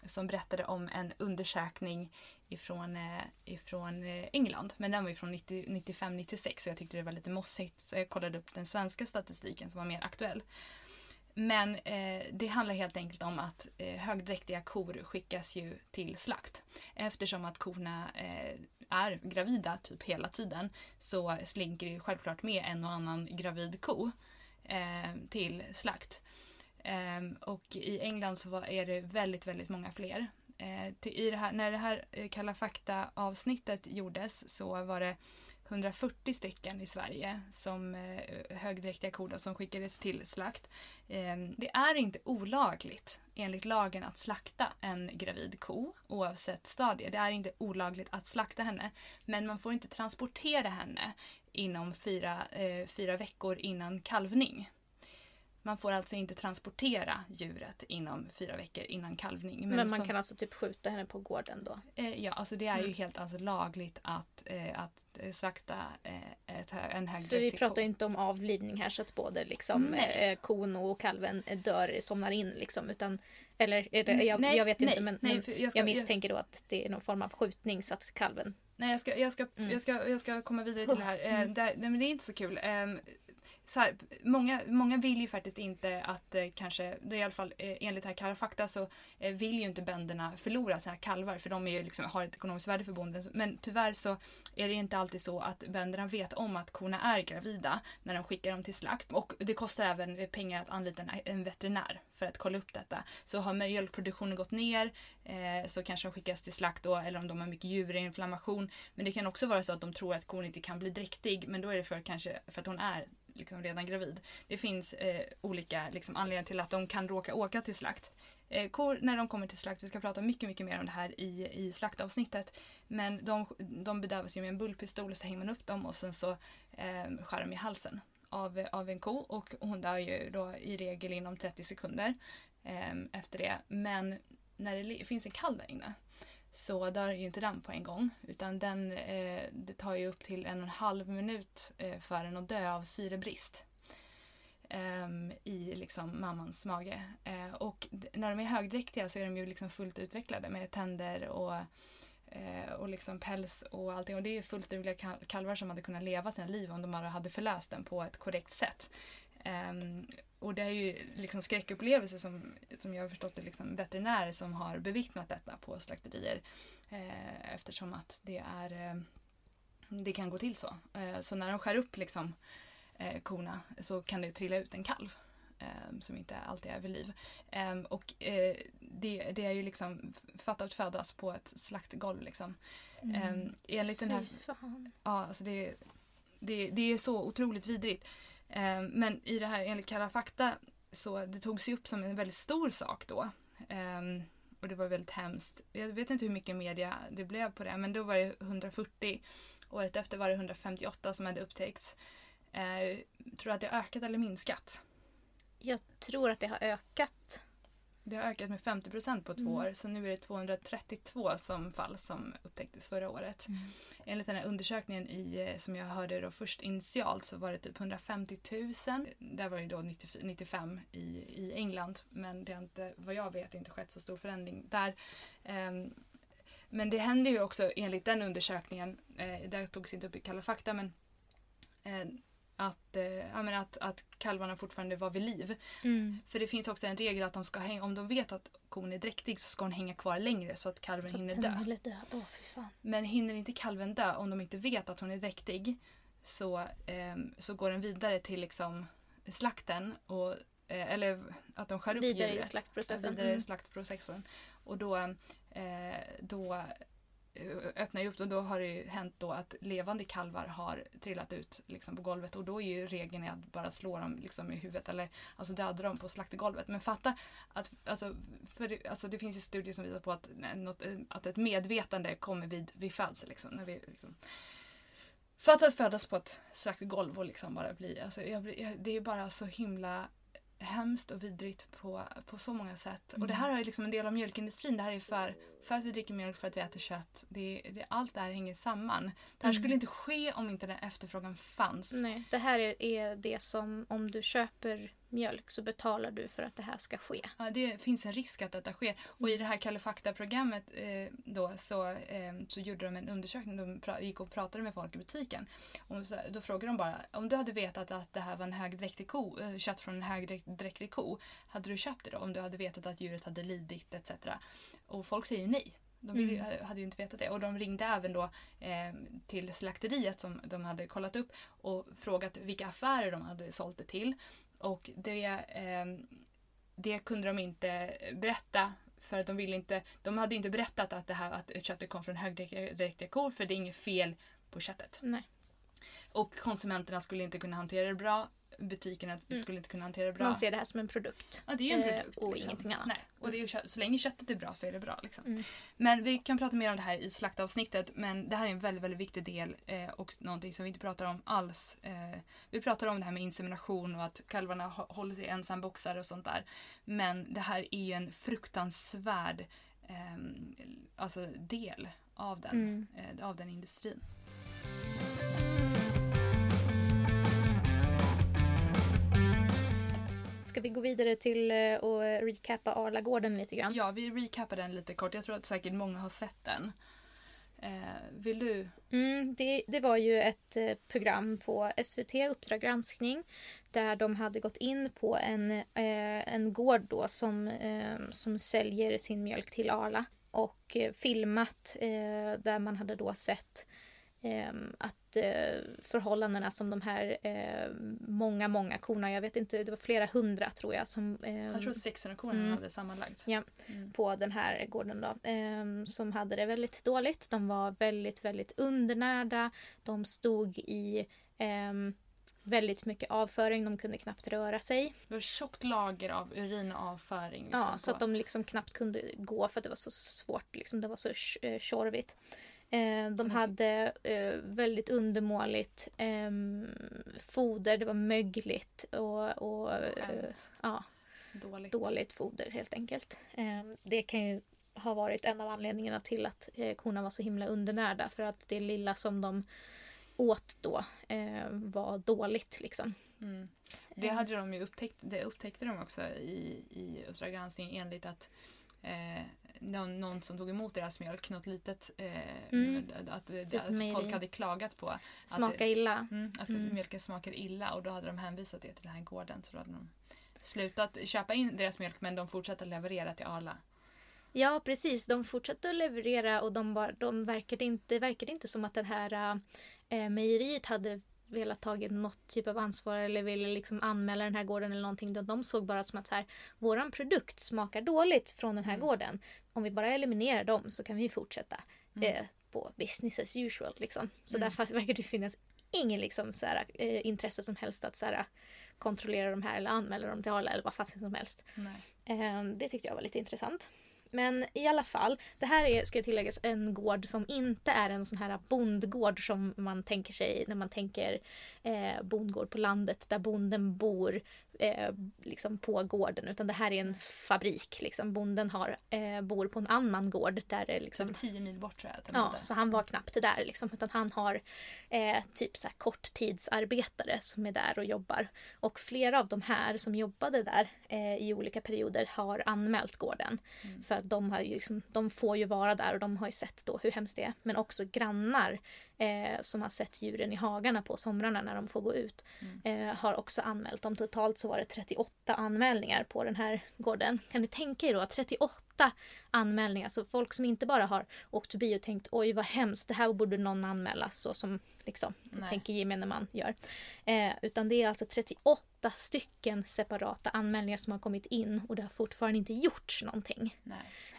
som berättade om en undersökning ifrån, eh, ifrån eh, England. Men den var ju från 95-96 och jag tyckte det var lite mossigt. Så jag kollade upp den svenska statistiken som var mer aktuell. Men eh, det handlar helt enkelt om att eh, högdräktiga kor skickas ju till slakt. Eftersom att korna eh, är gravida typ hela tiden så slinker det ju självklart med en och annan gravid ko eh, till slakt. Eh, och i England så var, är det väldigt, väldigt många fler. Eh, till, i det här, när det här eh, Kalla fakta-avsnittet gjordes så var det 140 stycken i Sverige som eh, högdräktiga kor som skickades till slakt. Eh, det är inte olagligt enligt lagen att slakta en gravid ko oavsett stadie. Det är inte olagligt att slakta henne. Men man får inte transportera henne inom fyra, eh, fyra veckor innan kalvning. Man får alltså inte transportera djuret inom fyra veckor innan kalvning. Men, man som- kan alltså typ skjuta henne på gården då. Eh, ja, alltså det är ju Mm. helt alltså, lagligt att, eh, att eh, slakta eh, ett, en För vi pratar ju inte om avlivning här så att både liksom eh, kon och kalven dör, somnar in liksom. Utan, eller det, jag, Nej, jag vet ju nej, inte men, nej, men jag ska- jag misstänker då att det är någon form av skjutning så att kalven... Nej, jag ska, jag, ska, Mm. jag, ska, jag ska komma vidare till det här. Eh, Mm. där, nej, men det är inte så kul. Så här, många, många vill ju faktiskt inte att eh, kanske, det är i alla fall eh, enligt här Kalla fakta så eh, vill ju inte bönderna förlora sina kalvar för de är ju liksom, har ett ekonomiskt värde för bonden. Men tyvärr så är det inte alltid så att bönderna vet om att korna är gravida när de skickar dem till slakt. Och det kostar även eh, pengar att anlita en, en veterinär för att kolla upp detta. Så har mjölkproduktionen gått ner eh, så kanske de skickas till slakt då eller om de har mycket djurinflammation. Men det kan också vara så att de tror att kon inte kan bli dräktig men då är det för, kanske för att hon är liksom redan gravid. Det finns eh, olika liksom, anledningar till att de kan råka åka till slakt. Eh, kor när de kommer till slakt, vi ska prata mycket, mycket mer om det här i, i slaktavsnittet. Men de, de bedövas ju med en bullpistol och så hänger man upp dem och sen så eh, skär de i halsen av, av en ko och hon dör ju då i regel inom 30 sekunder eh, efter det. Men när det finns en kall där inne så dör ju inte den på en gång utan den, eh, det tar ju upp till en och en halv minut eh, för den att dö av syrebrist eh, i liksom mammans mage. Eh, och när de är högdräktiga så är de ju liksom fullt utvecklade med tänder och, eh, och liksom päls och allting. Och det är ju fullt dugliga kalvar som hade kunnat leva sina liv om de bara hade förlöst den på ett korrekt sätt. Ehm, Ehm, och det är ju liksom skräckupplevelser som, som jag har förstått det liksom veterinärer som har bevittnat detta på slakterier. Eh, eftersom att det är eh, det kan gå till så. Eh, så när de skär upp liksom, eh, korna så kan det trilla ut en kalv eh, som inte alltid är vid liv. Eh, och eh, det, det är ju liksom fatta att födas på ett slaktgolv. Liksom. Eh, enligt den här. Ja, alltså det, det, det är så otroligt vidrigt. Eh, men i det här enligt Kalla fakta så det togs ju upp som en väldigt stor sak då. Eh, och det var väldigt hemskt. Jag vet inte hur mycket media det blev på det men då var det 140. Året efter var det 158 som hade upptäckts. Eh, tror du att det har ökat eller minskat? Jag tror att det har ökat. Det har ökat med 50 procent på två Mm. år så nu är det 232 som fall som upptäcktes förra året. Enligt den här undersökningen i, eh, som jag hörde då först initialt så var det typ 150 000. Där var det då 94 95 i, i England men det har inte, vad jag vet, inte skett så stor förändring där. Ehm, men det händer ju också enligt den undersökningen, eh, där togs inte upp i Kalla fakta men eh, att, eh, att, att kalvarna fortfarande var vid liv. Mm. För det finns också en regel att de ska hänga, om de vet att kon är dräktig så ska hon hänga kvar längre så att kalven Så hinner dö. dö. Fan. Men hinner inte kalven dö om de inte vet att hon är dräktig så, ehm, så går den vidare till liksom slakten. Och, eh, eller att de skär upp Vidare i djuret. slaktprocessen. Ja, vidare i Mm. slaktprocessen. Och då, eh, då eh, öppnar jag upp och då har det ju hänt då att levande kalvar har trillat ut liksom på golvet och då är ju regeln att bara slå dem liksom i huvudet eller alltså döda dem på slaktergolvet. Men fatta att alltså, för det, alltså det finns ju studier som visar på att, något, eh, att ett medvetande kommer vid, vid födsel. Liksom, när vi, liksom, fatta att födas på ett slaktgolv och liksom bara bli, alltså, blir, jag, det är bara så himla hemskt och vidrigt på, på så många sätt. Och det här är ju liksom en del av mjölkindustrin. Det här är för, för att vi dricker mjölk, för att vi äter kött. Det, det, allt det här hänger samman. Det här Mm. skulle inte ske om inte den efterfrågan fanns. Nej, det här är, är det som om du köper mjölk så betalar du för att det här ska ske. Ja, det finns en risk att detta sker. Och i det här Kalle Fakta-programmet eh, då, så, eh, så gjorde de en undersökning. De pra- gick och pratade med folk i butiken. Och så, då frågade de bara, om du hade vetat att det här var en högdräktig ko, eh, kött från en högdräktig ko, hade du köpt det då? Om du hade vetat att djuret hade lidit etc. Och folk säger nej. De ville, Mm. hade ju inte vetat det. Och de ringde även då eh, till slakteriet som de hade kollat upp och frågat vilka affärer de hade sålt det till. Och det, ehm, det kunde de inte berätta för att de ville inte, de hade inte berättat att det här att köttet kom från högdräktiga kor för det är inget fel på köttet. Nej. Och konsumenterna skulle inte kunna hantera det bra. Butikerna Mm. skulle inte kunna hantera det bra. Man ser det här som en produkt. Ja, det är ju en Eh, produkt. och liksom. ingenting annat. Nej. Och det är så länge köttet är bra så är det bra. Liksom. Mm. Men vi kan prata mer om det här i slaktavsnittet. Men det här är en väldigt, väldigt viktig del eh, och någonting som vi inte pratar om alls. Eh, vi pratar om det här med insemination och att kalvarna hå- håller sig i ensamboxar och sånt där. Men det här är ju en fruktansvärd eh, alltså del av den, Mm. eh, av den industrin. Ska vi gå vidare till eh, och recappa Arlagården lite grann? Ja, vi recapar den lite kort. Jag tror att säkert många har sett den. Eh, vill du? Mm, det, det var ju ett eh, program på SVT, Uppdrag granskning, där de hade gått in på en, eh, en gård då som, eh, som säljer sin mjölk till Arla och eh, filmat eh, där man hade då sett eh, att eh, förhållandena som de här eh, många, många korna, jag vet inte, det var flera hundra tror jag som eh, Jag tror 600 kronor Mm. hade sammanlagt. Ja. Mm. på den här gården då, ehm, som hade det väldigt dåligt. De var väldigt, väldigt undernärda. De stod i ehm, väldigt mycket avföring. De kunde knappt röra sig. Det var tjockt lager av urin och avföring. liksom Ja, så på- att de liksom knappt kunde gå för att det var så svårt. Liksom, det var så eh, tjorvigt. Eh, de Mm. hade eh, väldigt undermåligt ehm, foder, det var mögligt och, och eh, ja, Dåligt. dåligt foder helt enkelt. Ehm, det kan ju ha varit en av anledningarna till att eh, korna var så himla undernärda för att det lilla som de åt då eh, var dåligt liksom. Mm. Det hade de ju upptäckt, det upptäckte de också i, i Uppdrag granskning enligt att eh, någon, någon som tog emot deras mjölk, något litet, eh, Mm. att, att, att folk hade klagat på att, Smaka det, illa. mm, att Mm. mjölken smakar illa och då hade de hänvisat det till den här gården. Så då hade de slutat köpa in deras mjölk men de fortsatte leverera till Arla. Ja, precis. De fortsatte att leverera och de, var, de verkade inte, verkade inte som att det här äh, mejeriet hade velat tagit något typ av ansvar eller ville liksom anmäla den här gården eller någonting. De, de såg bara som att så här, våran produkt smakar dåligt från den här Mm. gården. Om vi bara eliminerar dem så kan vi fortsätta Mm. eh, på business as usual. Liksom. Så Mm. därför verkar det finnas ingen liksom, så här, eh, intresse som helst att så här, kontrollera de här eller anmäla dem till Arla eller vad fasen som helst. Eh, Det tyckte jag var lite intressant. Men i alla fall, det här är, ska tilläggas, en gård som inte är en sån här bondgård som man tänker sig när man tänker eh, bondgård på landet där bonden bor eh, liksom på gården. Utan det här är en fabrik. Liksom. Bonden har, eh, bor på en annan gård där det liksom Som tio mil bort tror jag Ja, så han var knappt där liksom. Utan han har eh, typ så här korttidsarbetare som är där och jobbar. Och flera av de här som jobbade där eh, i olika perioder har anmält gården. Mm. För att de, har ju liksom, de får ju vara där och de har ju sett då hur hemskt det är. Men också grannar eh, som har sett djuren i hagarna på somrarna när de får gå ut. Mm. Har också anmält dem. Totalt så var det 38 anmälningar på den här gården. Kan ni tänka er då 38 anmälningar. Så folk som inte bara har åkt förbi och tänkt oj vad hemskt, det här borde någon anmäla så som liksom, Nej. tänker gemene man gör. Eh, utan det är alltså 38 stycken separata anmälningar som har kommit in och det har fortfarande inte gjorts någonting.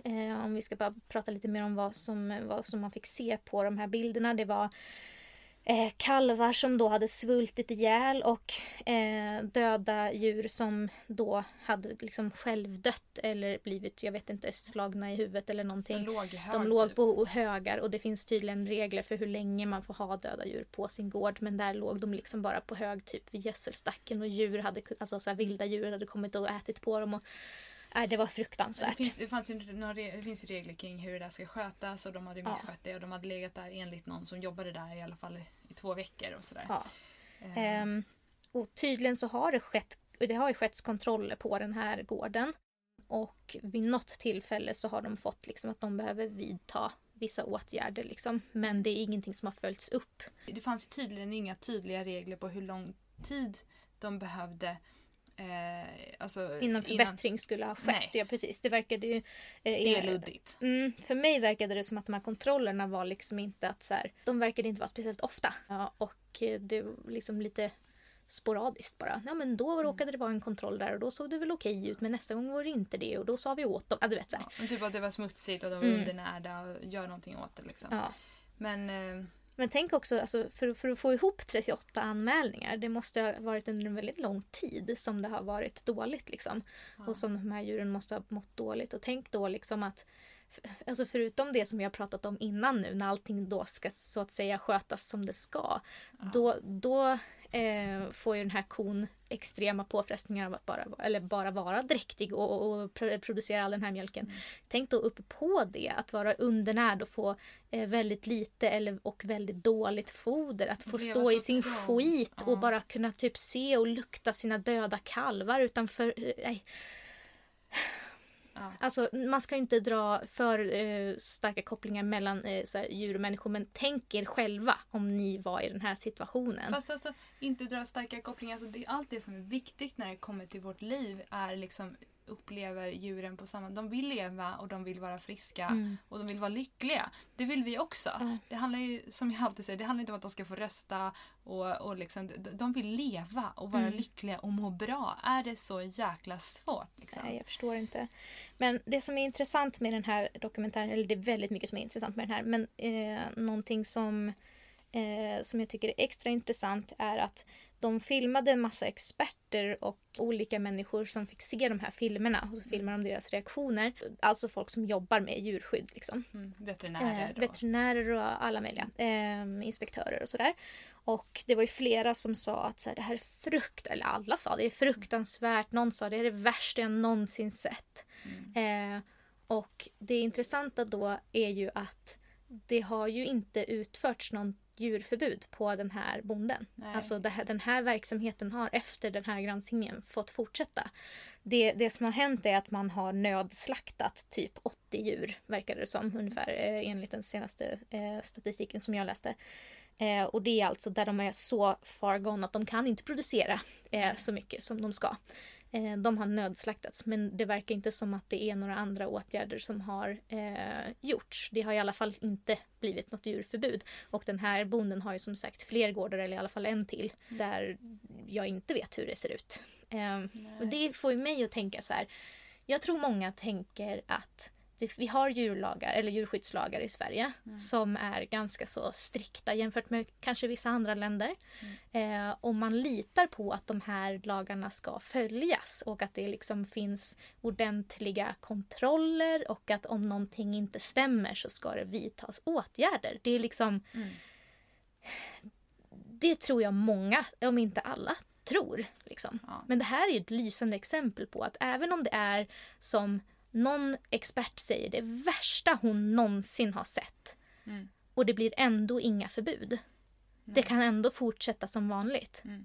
Eh, om vi ska bara prata lite mer om vad som, vad som man fick se på de här bilderna. Det var eh, kalvar som då hade svultit ihjäl och eh, döda djur som då hade liksom självdött eller blivit, jag vet inte, slagna i huvudet eller någonting. låg hög De låg typ. på högar och det finns tydligen regler för hur länge man får ha döda djur på sin gård. Men där låg de liksom bara på hög typ vid gödselstacken och djur hade, alltså så här vilda djur hade kommit och ätit på dem. Och, nej, det var Men Det fruktansvärt. finns, det, fanns ju några, det finns ju regler kring hur det där ska skötas och de hade ju Ja. misskött det och de hade legat där enligt någon som jobbade där i alla fall i, två veckor och sådär. Ja. Eh, Ehm, och tydligen så har det skett, det har ju skett kontroller på den här gården. Och vid något tillfälle så har de fått liksom att de behöver vidta vissa åtgärder liksom. Men det är ingenting som har följts upp. Det fanns tydligen inga tydliga regler på hur lång tid de behövde eh, alltså, Innan förbättring skulle ha skett. Nej. Ja precis, det verkade ju... eh, Det är luddigt. Mm, för mig verkade det som att de här kontrollerna var liksom inte att så här, de verkade inte vara speciellt ofta. Ja, och eh, det var liksom lite sporadiskt bara. Ja men då råkade det vara en kontroll där och då såg det väl okej ut men nästa gång var det inte det och då sa vi åt dem. Ja du vet så här. Ja, typ att det var smutsigt och de var Mm. undernärda och gör någonting åt det liksom. Ja. Men eh, Men tänk också, alltså, för, för att få ihop 38 anmälningar, det måste ha varit under en väldigt lång tid som det har varit dåligt. Liksom. ja. Och som de här djuren måste ha mått dåligt. Och tänk då liksom att Alltså förutom det som vi har pratat om innan nu när allting då ska så att säga skötas som det ska. Ja. Då, då eh, får ju den här kon extrema påfrestningar av att bara, eller bara vara dräktig och, och pro- producera all den här mjölken. Mm. Tänk då upp på det, att vara undernärd och få eh, väldigt lite eller, och väldigt dåligt foder. Att få stå i sin trångt. skit Ja. och bara kunna typ se och lukta sina döda kalvar utanför. eh. Ja. Alltså man ska inte dra för eh, starka kopplingar mellan eh, här, djur och människor men tänk er själva om ni var i den här situationen. Fast alltså inte dra starka kopplingar. Alltså, det, allt det som är viktigt när det kommer till vårt liv är liksom upplever djuren på samma... De vill leva och de vill vara friska Mm. och de vill vara lyckliga. Det vill vi också. Ja. Det handlar ju, som jag alltid säger, det handlar inte om att de ska få rösta och, och liksom, de- de vill leva och vara Mm. lyckliga och må bra. Är det så jäkla svårt? Liksom? Nej, jag förstår inte. Men det som är intressant med den här dokumentären, eller det är väldigt mycket som är intressant med den här, men eh, någonting som eh, som jag tycker är extra intressant är att de filmade en massa experter och olika människor som fick se de här filmerna och så filmar de deras reaktioner. Alltså folk som jobbar med djurskydd. Liksom. Mm, veterinärer. Eh, veterinärer och alla möjliga. Eh, inspektörer och sådär. Och det var ju flera som sa att så här, det här är frukt, eller alla sa det är fruktansvärt. Någon sa det är det värsta jag någonsin sett. Mm. Eh, och det intressanta då är ju att det har ju inte utförts någon djurförbud på den här bonden. Nej. Alltså här, den här verksamheten har efter den här granskningen fått fortsätta. Det, det som har hänt är att man har nödslaktat typ 80 djur, verkar det som, ungefär eh, enligt den senaste eh, statistiken som jag läste. Eh, och det är alltså där de är så far gone att de kan inte producera eh, så mycket som de ska. Eh, de har nödslaktats men det verkar inte som att det är några andra åtgärder som har eh, gjorts. Det har i alla fall inte blivit något djurförbud. Och den här bonden har ju som sagt fler gårdar, eller i alla fall en till, där jag inte vet hur det ser ut. Eh, och det får ju mig att tänka så här. Jag tror många tänker att det, vi har djurlagar, eller djurskyddslagar i Sverige som är ganska så strikta jämfört med kanske vissa andra länder. Eh, och man litar på att de här lagarna ska följas och att det liksom finns ordentliga kontroller och att om någonting inte stämmer så ska det vidtas åtgärder. Det är liksom... Mm. Det tror jag många, om inte alla, tror. Liksom. Ja. Men det här är ett lysande exempel på att även om det är som någon expert säger det värsta hon någonsin har sett Mm. och det blir ändå inga förbud. Det kan ändå fortsätta som vanligt. Mm.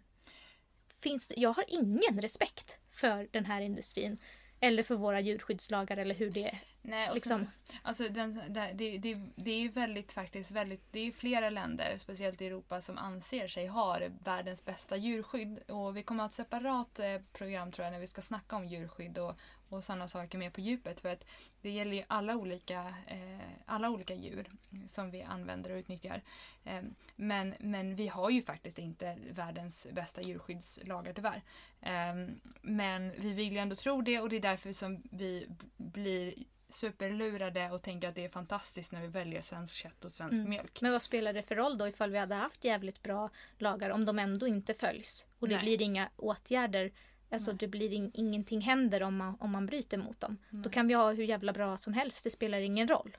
Finns det, jag har ingen respekt för den här industrin. Eller för våra djurskyddslagar eller hur det är. Nej, och Liksom. så, alltså den, det, det, det, är ju väldigt faktiskt väldigt, det är flera länder, speciellt i Europa, som anser sig ha världens bästa djurskydd. Och vi kommer att ha ett separat eh, program tror jag när vi ska snacka om djurskydd och, och sådana saker mer på djupet. För att det gäller ju alla olika, eh, alla olika djur som vi använder och utnyttjar. Eh, men, men vi har ju faktiskt inte världens bästa djurskyddslagar tyvärr. Eh, men vi vill ju ändå tro det och det är därför som vi blir superlurade och tänker att det är fantastiskt när vi väljer svensk kött och svensk Mm. mjölk. Men vad spelar det för roll då ifall vi hade haft jävligt bra lagar om de ändå inte följs? Och det Nej. blir inga åtgärder. Alltså Nej. det blir in, ingenting händer om man, om man bryter mot dem. Då Nej. kan vi ha hur jävla bra som helst, det spelar ingen roll.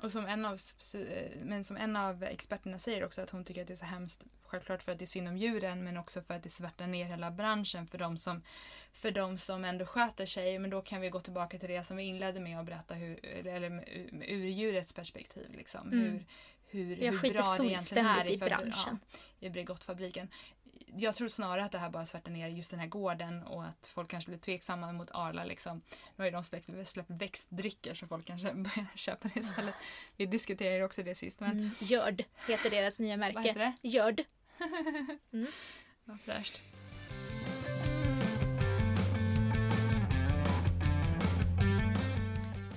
Och som en, av, men som en av experterna säger också att hon tycker att det är så hemskt självklart för att det är synd om djuren men också för att det svärtar ner hela branschen för de som, för de som ändå sköter sig. Men då kan vi gå tillbaka till det som vi inledde med och berätta hur, eller ur djurets perspektiv. Liksom. Mm. Hur, hur, Jag hur bra det egentligen är i fabri- branschen. Ja, i Bregottfabriken. Jag tror snarare att det här bara svärtar ner just den här gården och att folk kanske blir tveksamma mot Arla. Liksom. Nu har ju de släppt, släppt växtdrycker så folk kanske börjar köpa det istället. Vi diskuterade ju också det sist. Men Mm. Görd heter deras nya märke. vad heter det? Görd. Vad fräscht.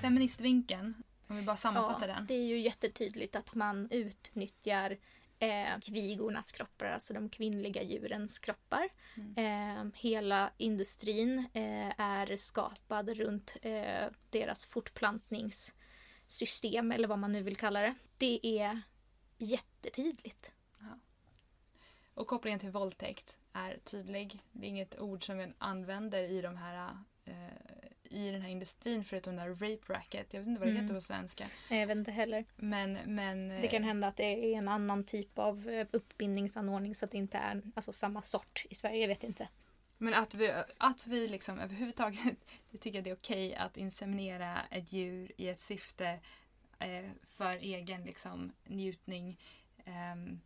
Feministvinkeln, om vi bara sammanfattar den. det är ju jättetydligt att man utnyttjar eh, kvigornas kroppar, alltså de kvinnliga djurens kroppar. Eh, hela industrin eh, är skapad runt eh, deras fortplantningssystem, eller vad man nu vill kalla det. Det är jättetydligt. Och kopplingen till våldtäkt är tydlig. Det är inget ord som vi använder i de här eh, i den här industrin förutom den där rape racket. Jag vet inte vad det Mm. heter på svenska. Nej, Jag vet inte heller. Men, men Det kan hända att det är en annan typ av eh, uppbindningsanordning så att det inte är alltså, samma sort i Sverige. Jag vet inte. Men att vi, att vi liksom överhuvudtaget tycker att det är okej att inseminera ett djur i ett syfte eh, för egen liksom, njutning. Ehm,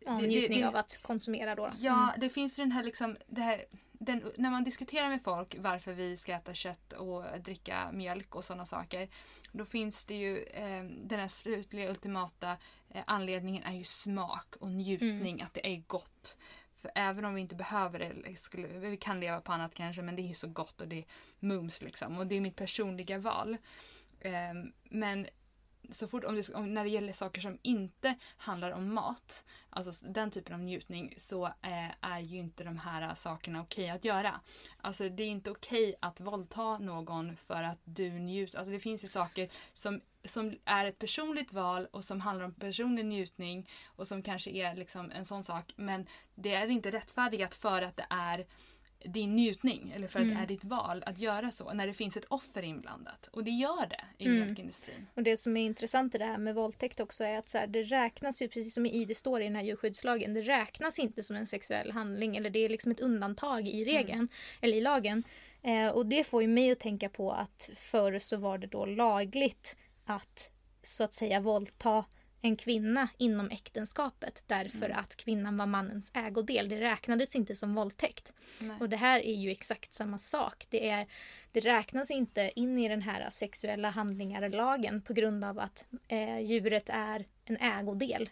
Ja, Det- det- njutning det- av att konsumera då. Ja, det finns den här liksom, det här, den, när man diskuterar med folk varför vi ska äta kött och dricka mjölk och sådana saker. Då finns det ju eh, den här slutliga ultimata eh, anledningen är ju smak och njutning, att det är gott. För även om vi inte behöver det, skulle, vi kan leva på annat kanske, men det är ju så gott och det är mums liksom. Och det är mitt personliga val. Eh, men så fort om det, om, när det gäller saker som inte handlar om mat, alltså den typen av njutning, så eh, är ju inte de här sakerna okej att göra. Alltså det är inte okej att våldta någon för att du njuter. Alltså det finns ju saker som, som är ett personligt val och som handlar om personlig njutning och som kanske är liksom en sån sak. Men det är inte rättfärdigat för att det är din njutning eller för att Mm. det är ditt val att göra så när det finns ett offer inblandat. Och det gör det i Mm. mjölkindustrin. Och det som är intressant i det här med våldtäkt också är att så här, det räknas ju, precis som i det står i den här djurskyddslagen, det räknas inte som en sexuell handling eller det är liksom ett undantag i regeln, eller i lagen. Eh, och det får ju mig att tänka på att förr så var det då lagligt att så att säga våldta en kvinna inom äktenskapet därför Mm. att kvinnan var mannens ägodel. Det räknades inte som våldtäkt. Nej. Och det här är ju exakt samma sak. Det, är, det räknas inte in i den här sexuella handlingar-lagen på grund av att eh, djuret är en ägodel.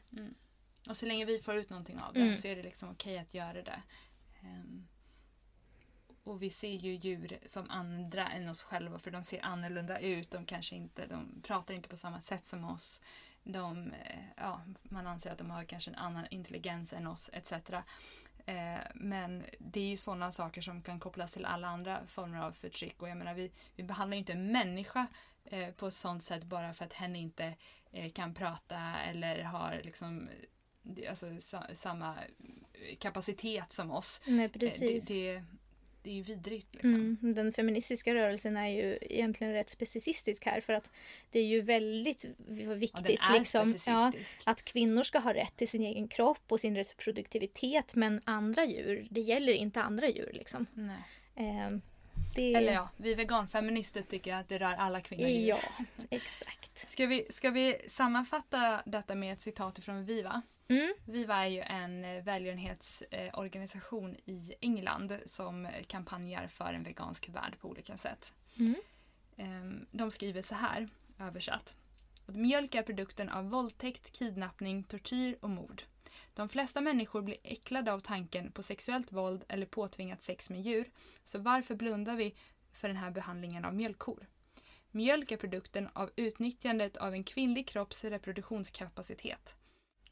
Och så länge vi får ut någonting av det Mm. så är det liksom okej att göra det. Ehm, och vi ser ju djur som andra än oss själva för de ser annorlunda ut. De kanske inte, de pratar inte på samma sätt som oss. De, eh, ja, man anser att de har kanske en annan intelligens än oss etc. Eh, Men det är ju sådana saker som kan kopplas till alla andra former av förtryck. Och jag menar, vi, vi behandlar ju inte en människa eh, på ett sådant sätt bara för att hen inte eh, kan prata eller har liksom alltså, sa, samma kapacitet som oss. Nej, precis. Det, det, det är ju vidrigt. Liksom. Mm, den feministiska rörelsen är ju egentligen rätt specicistisk här för att det är ju väldigt Ja, viktigt är liksom, ja, att kvinnor ska ha rätt till sin egen kropp och sin reproduktivitet men andra djur, det gäller inte andra djur liksom. Eh, det... Eller ja, vi veganfeminister tycker att det rör alla kvinnor. Ja, exakt. Ska, vi, ska vi sammanfatta detta med ett citat från Viva? Mm. Viva är ju en eh, välgörenhetsorganisation i England som kampanjar för en vegansk värld på olika sätt. Mm. Ehm, De skriver så här, översatt. Mjölk är produkten av våldtäkt, kidnappning, tortyr och mord. De flesta människor blir äcklade av tanken på sexuellt våld eller påtvingat sex med djur. Så varför blundar vi för den här behandlingen av mjölkkor? Mjölk är produkten av utnyttjandet av en kvinnlig kropps reproduktionskapacitet.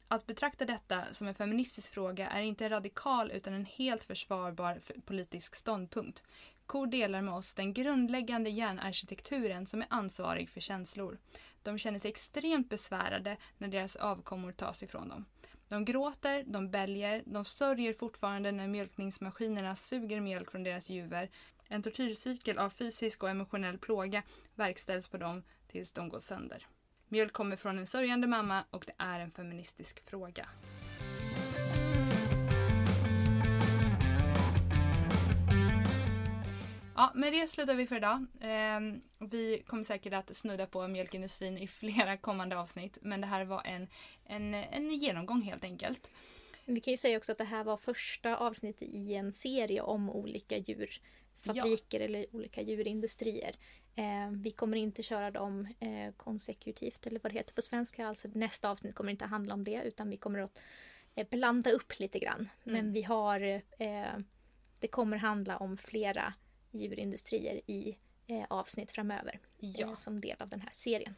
Att betrakta detta som en feministisk fråga är inte radikal utan en helt försvarbar politisk ståndpunkt. Kor delar med oss den grundläggande hjärnarkitekturen som är ansvarig för känslor. De känner sig extremt besvärade när deras avkommor tas ifrån dem. De gråter, de bälger, de sörjer fortfarande när mjölkningsmaskinerna suger mjölk från deras juver. En tortyrcykel av fysisk och emotionell plåga verkställs på dem tills de går sönder. Mjölk kommer från en sörjande mamma och det är en feministisk fråga. Ja, med det slutar vi för idag. Ehm, vi kommer säkert att snudda på mjölkindustrin i flera kommande avsnitt. Men det här var en, en, en genomgång helt enkelt. Vi kan ju säga också att det här var första avsnittet i en serie om olika djurfabriker eller olika djurindustrier. Eh, vi kommer inte köra dem eh, konsekutivt eller vad det heter på svenska. Alltså nästa avsnitt kommer inte handla om det utan vi kommer att eh, blanda upp lite grann. Men Mm. vi har eh, det kommer handla om flera djurindustrier i eh, avsnitt framöver Ja. eh, som del av den här serien.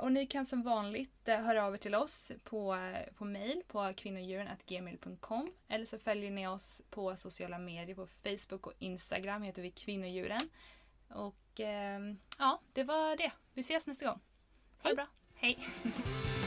Och ni kan som vanligt höra av er till oss på, på mail på kvinnodjuren.gmail.com eller så följer ni oss på sociala medier på Facebook och Instagram heter vi kvinnodjuren. Och ja, det var det. Vi ses nästa gång. Ha det bra. Hej!